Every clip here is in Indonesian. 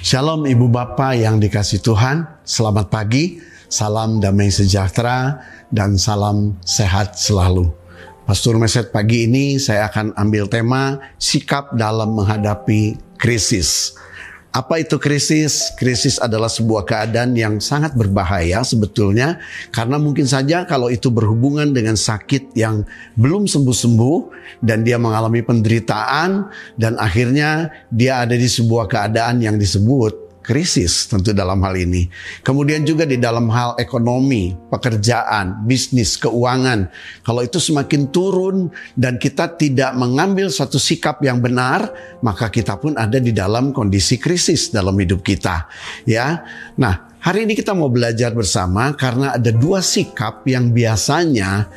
Shalom Ibu Bapak yang dikasih Tuhan, selamat pagi, salam damai sejahtera, dan salam sehat selalu. Pastor Meset pagi ini saya akan ambil tema sikap dalam menghadapi krisis. Apa itu krisis? Krisis adalah sebuah keadaan yang sangat berbahaya sebetulnya karena mungkin saja kalau itu berhubungan dengan sakit yang belum sembuh-sembuh dan dia mengalami penderitaan dan akhirnya dia ada di sebuah keadaan yang disebut krisis tentu dalam hal ini. Kemudian juga di dalam hal ekonomi, pekerjaan, bisnis, keuangan. Kalau itu semakin turun dan kita tidak mengambil satu sikap yang benar, maka kita pun ada di dalam kondisi krisis dalam hidup kita. Ya. Nah, hari ini kita mau belajar bersama karena ada dua sikap yang biasanya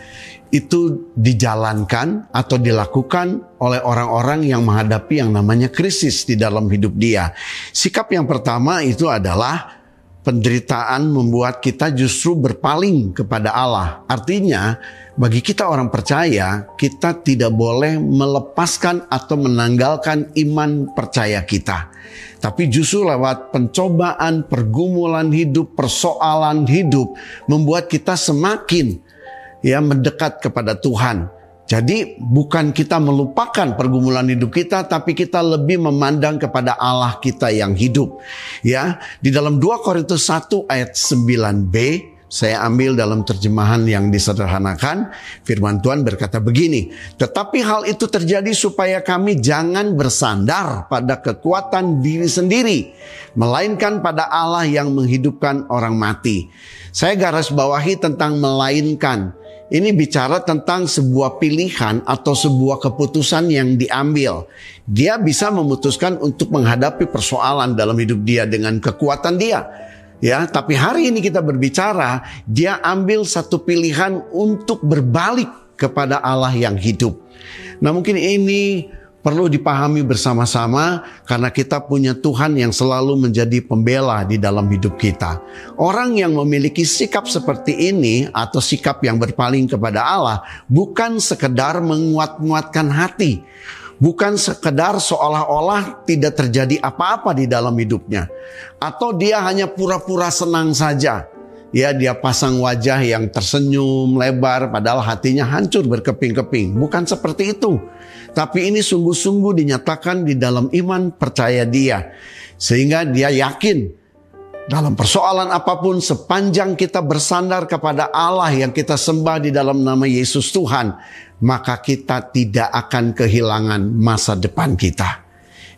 itu dijalankan atau dilakukan oleh orang-orang yang menghadapi yang namanya krisis di dalam hidup dia. Sikap yang pertama itu adalah penderitaan membuat kita justru berpaling kepada Allah. Artinya, bagi kita orang percaya, kita tidak boleh melepaskan atau menanggalkan iman percaya kita. Tapi justru lewat pencobaan, pergumulan hidup, persoalan hidup, membuat kita semakin ya mendekat kepada Tuhan. Jadi bukan kita melupakan pergumulan hidup kita tapi kita lebih memandang kepada Allah kita yang hidup. Ya, di dalam 2 Korintus 1 ayat 9b saya ambil dalam terjemahan yang disederhanakan, firman Tuhan berkata begini, "Tetapi hal itu terjadi supaya kami jangan bersandar pada kekuatan diri sendiri, melainkan pada Allah yang menghidupkan orang mati." Saya garis bawahi tentang melainkan. Ini bicara tentang sebuah pilihan atau sebuah keputusan yang diambil. Dia bisa memutuskan untuk menghadapi persoalan dalam hidup dia dengan kekuatan dia. Ya, tapi hari ini kita berbicara, dia ambil satu pilihan untuk berbalik kepada Allah yang hidup. Nah, mungkin ini perlu dipahami bersama-sama karena kita punya Tuhan yang selalu menjadi pembela di dalam hidup kita. Orang yang memiliki sikap seperti ini atau sikap yang berpaling kepada Allah bukan sekedar menguat-nguatkan hati. Bukan sekedar seolah-olah tidak terjadi apa-apa di dalam hidupnya. Atau dia hanya pura-pura senang saja ya dia pasang wajah yang tersenyum lebar padahal hatinya hancur berkeping-keping. Bukan seperti itu. Tapi ini sungguh-sungguh dinyatakan di dalam iman percaya dia. Sehingga dia yakin dalam persoalan apa pun sepanjang kita bersandar kepada Allah yang kita sembah di dalam nama Yesus Tuhan, maka kita tidak akan kehilangan masa depan kita.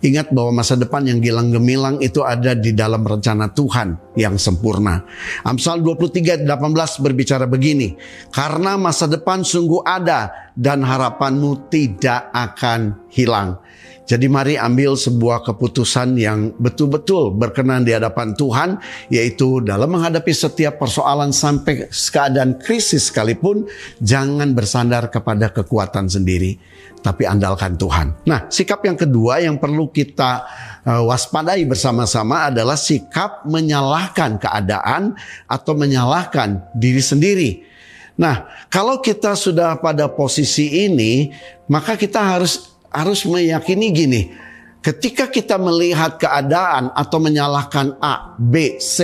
Ingat bahwa masa depan yang gilang gemilang itu ada di dalam rencana Tuhan yang sempurna. Amsal 23 18 berbicara begini, karena masa depan sungguh ada dan harapanmu tidak akan hilang. Jadi mari ambil sebuah keputusan yang betul-betul berkenan di hadapan Tuhan, yaitu dalam menghadapi setiap persoalan sampai keadaan krisis sekalipun, jangan bersandar kepada kekuatan sendiri, tapi andalkan Tuhan. Nah, sikap yang kedua yang perlu kita uh, waspadai bersama-sama adalah sikap menyalahkan keadaan atau menyalahkan diri sendiri. Nah, kalau kita sudah pada posisi ini, maka kita harus harus meyakini gini, ketika kita melihat keadaan atau menyalahkan A, B, C,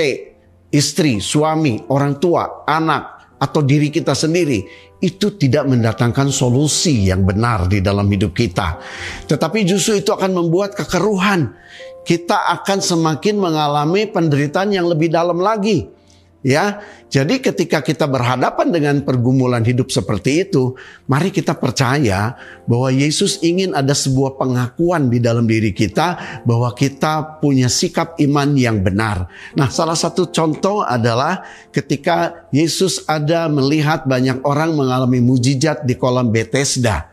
istri, suami, orang tua, anak, atau diri kita sendiri, itu tidak mendatangkan solusi yang benar di dalam hidup kita. Tetapi justru itu akan membuat kekeruhan. Kita akan semakin mengalami penderitaan yang lebih dalam lagi. Ya, jadi ketika kita berhadapan dengan pergumulan hidup seperti itu, mari kita percaya bahwa Yesus ingin ada sebuah pengakuan di dalam diri kita bahwa kita punya sikap iman yang benar. Nah, salah satu contoh adalah ketika Yesus ada melihat banyak orang mengalami mujizat di kolam Bethesda.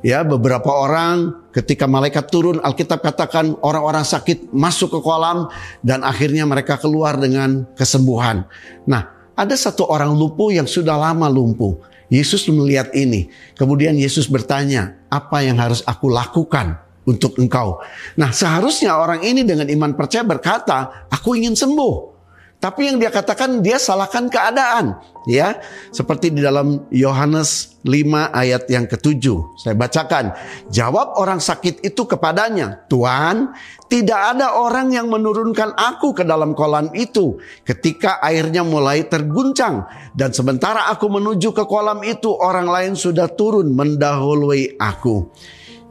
Ya, beberapa orang ketika malaikat turun, Alkitab katakan orang-orang sakit masuk ke kolam dan akhirnya mereka keluar dengan kesembuhan. Nah, ada satu orang lumpuh yang sudah lama lumpuh. Yesus melihat ini. Kemudian Yesus bertanya, apa yang harus aku lakukan untuk engkau? Nah, seharusnya orang ini dengan iman percaya berkata, aku ingin sembuh. Tapi yang dia katakan dia salahkan keadaan, ya. Seperti di dalam Yohanes 5 ayat yang ketujuh. Saya bacakan. Jawab orang sakit itu kepadanya, "Tuhan, tidak ada orang yang menurunkan aku ke dalam kolam itu ketika airnya mulai terguncang dan sementara aku menuju ke kolam itu orang lain sudah turun mendahului aku."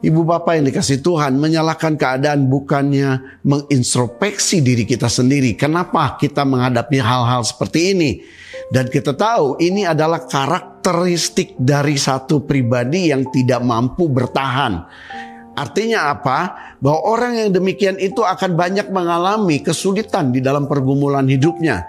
Ibu bapak yang dikasih Tuhan menyalahkan keadaan bukannya mengintrospeksi diri kita sendiri. Kenapa kita menghadapi hal-hal seperti ini? Dan kita tahu ini adalah karakteristik dari satu pribadi yang tidak mampu bertahan. Artinya apa? Bahwa orang yang demikian itu akan banyak mengalami kesulitan di dalam pergumulan hidupnya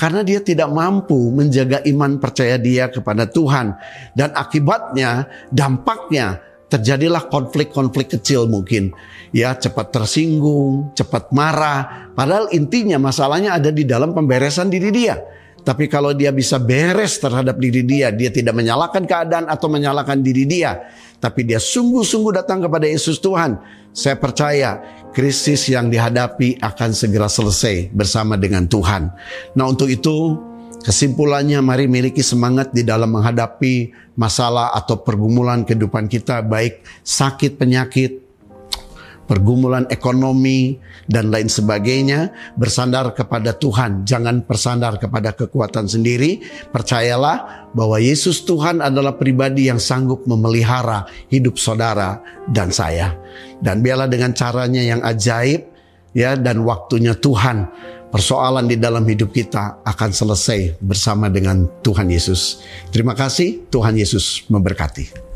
karena dia tidak mampu menjaga iman percaya dia kepada Tuhan dan akibatnya dampaknya terjadilah konflik-konflik kecil mungkin. Ya cepat tersinggung, cepat marah. Padahal intinya masalahnya ada di dalam pemberesan diri dia. Tapi kalau dia bisa beres terhadap diri dia, dia tidak menyalahkan keadaan atau menyalahkan diri dia. Tapi dia sungguh-sungguh datang kepada Yesus Tuhan. Saya percaya krisis yang dihadapi akan segera selesai bersama dengan Tuhan. Nah untuk itu Kesimpulannya mari miliki semangat di dalam menghadapi masalah atau pergumulan kehidupan kita baik sakit penyakit, pergumulan ekonomi dan lain sebagainya. Bersandar kepada Tuhan jangan bersandar kepada kekuatan sendiri. Percayalah bahwa Yesus Tuhan adalah pribadi yang sanggup memelihara hidup saudara dan saya. Dan biarlah dengan caranya yang ajaib ya dan waktunya Tuhan persoalan di dalam hidup kita akan selesai bersama dengan Tuhan Yesus. Terima kasih, Tuhan Yesus memberkati.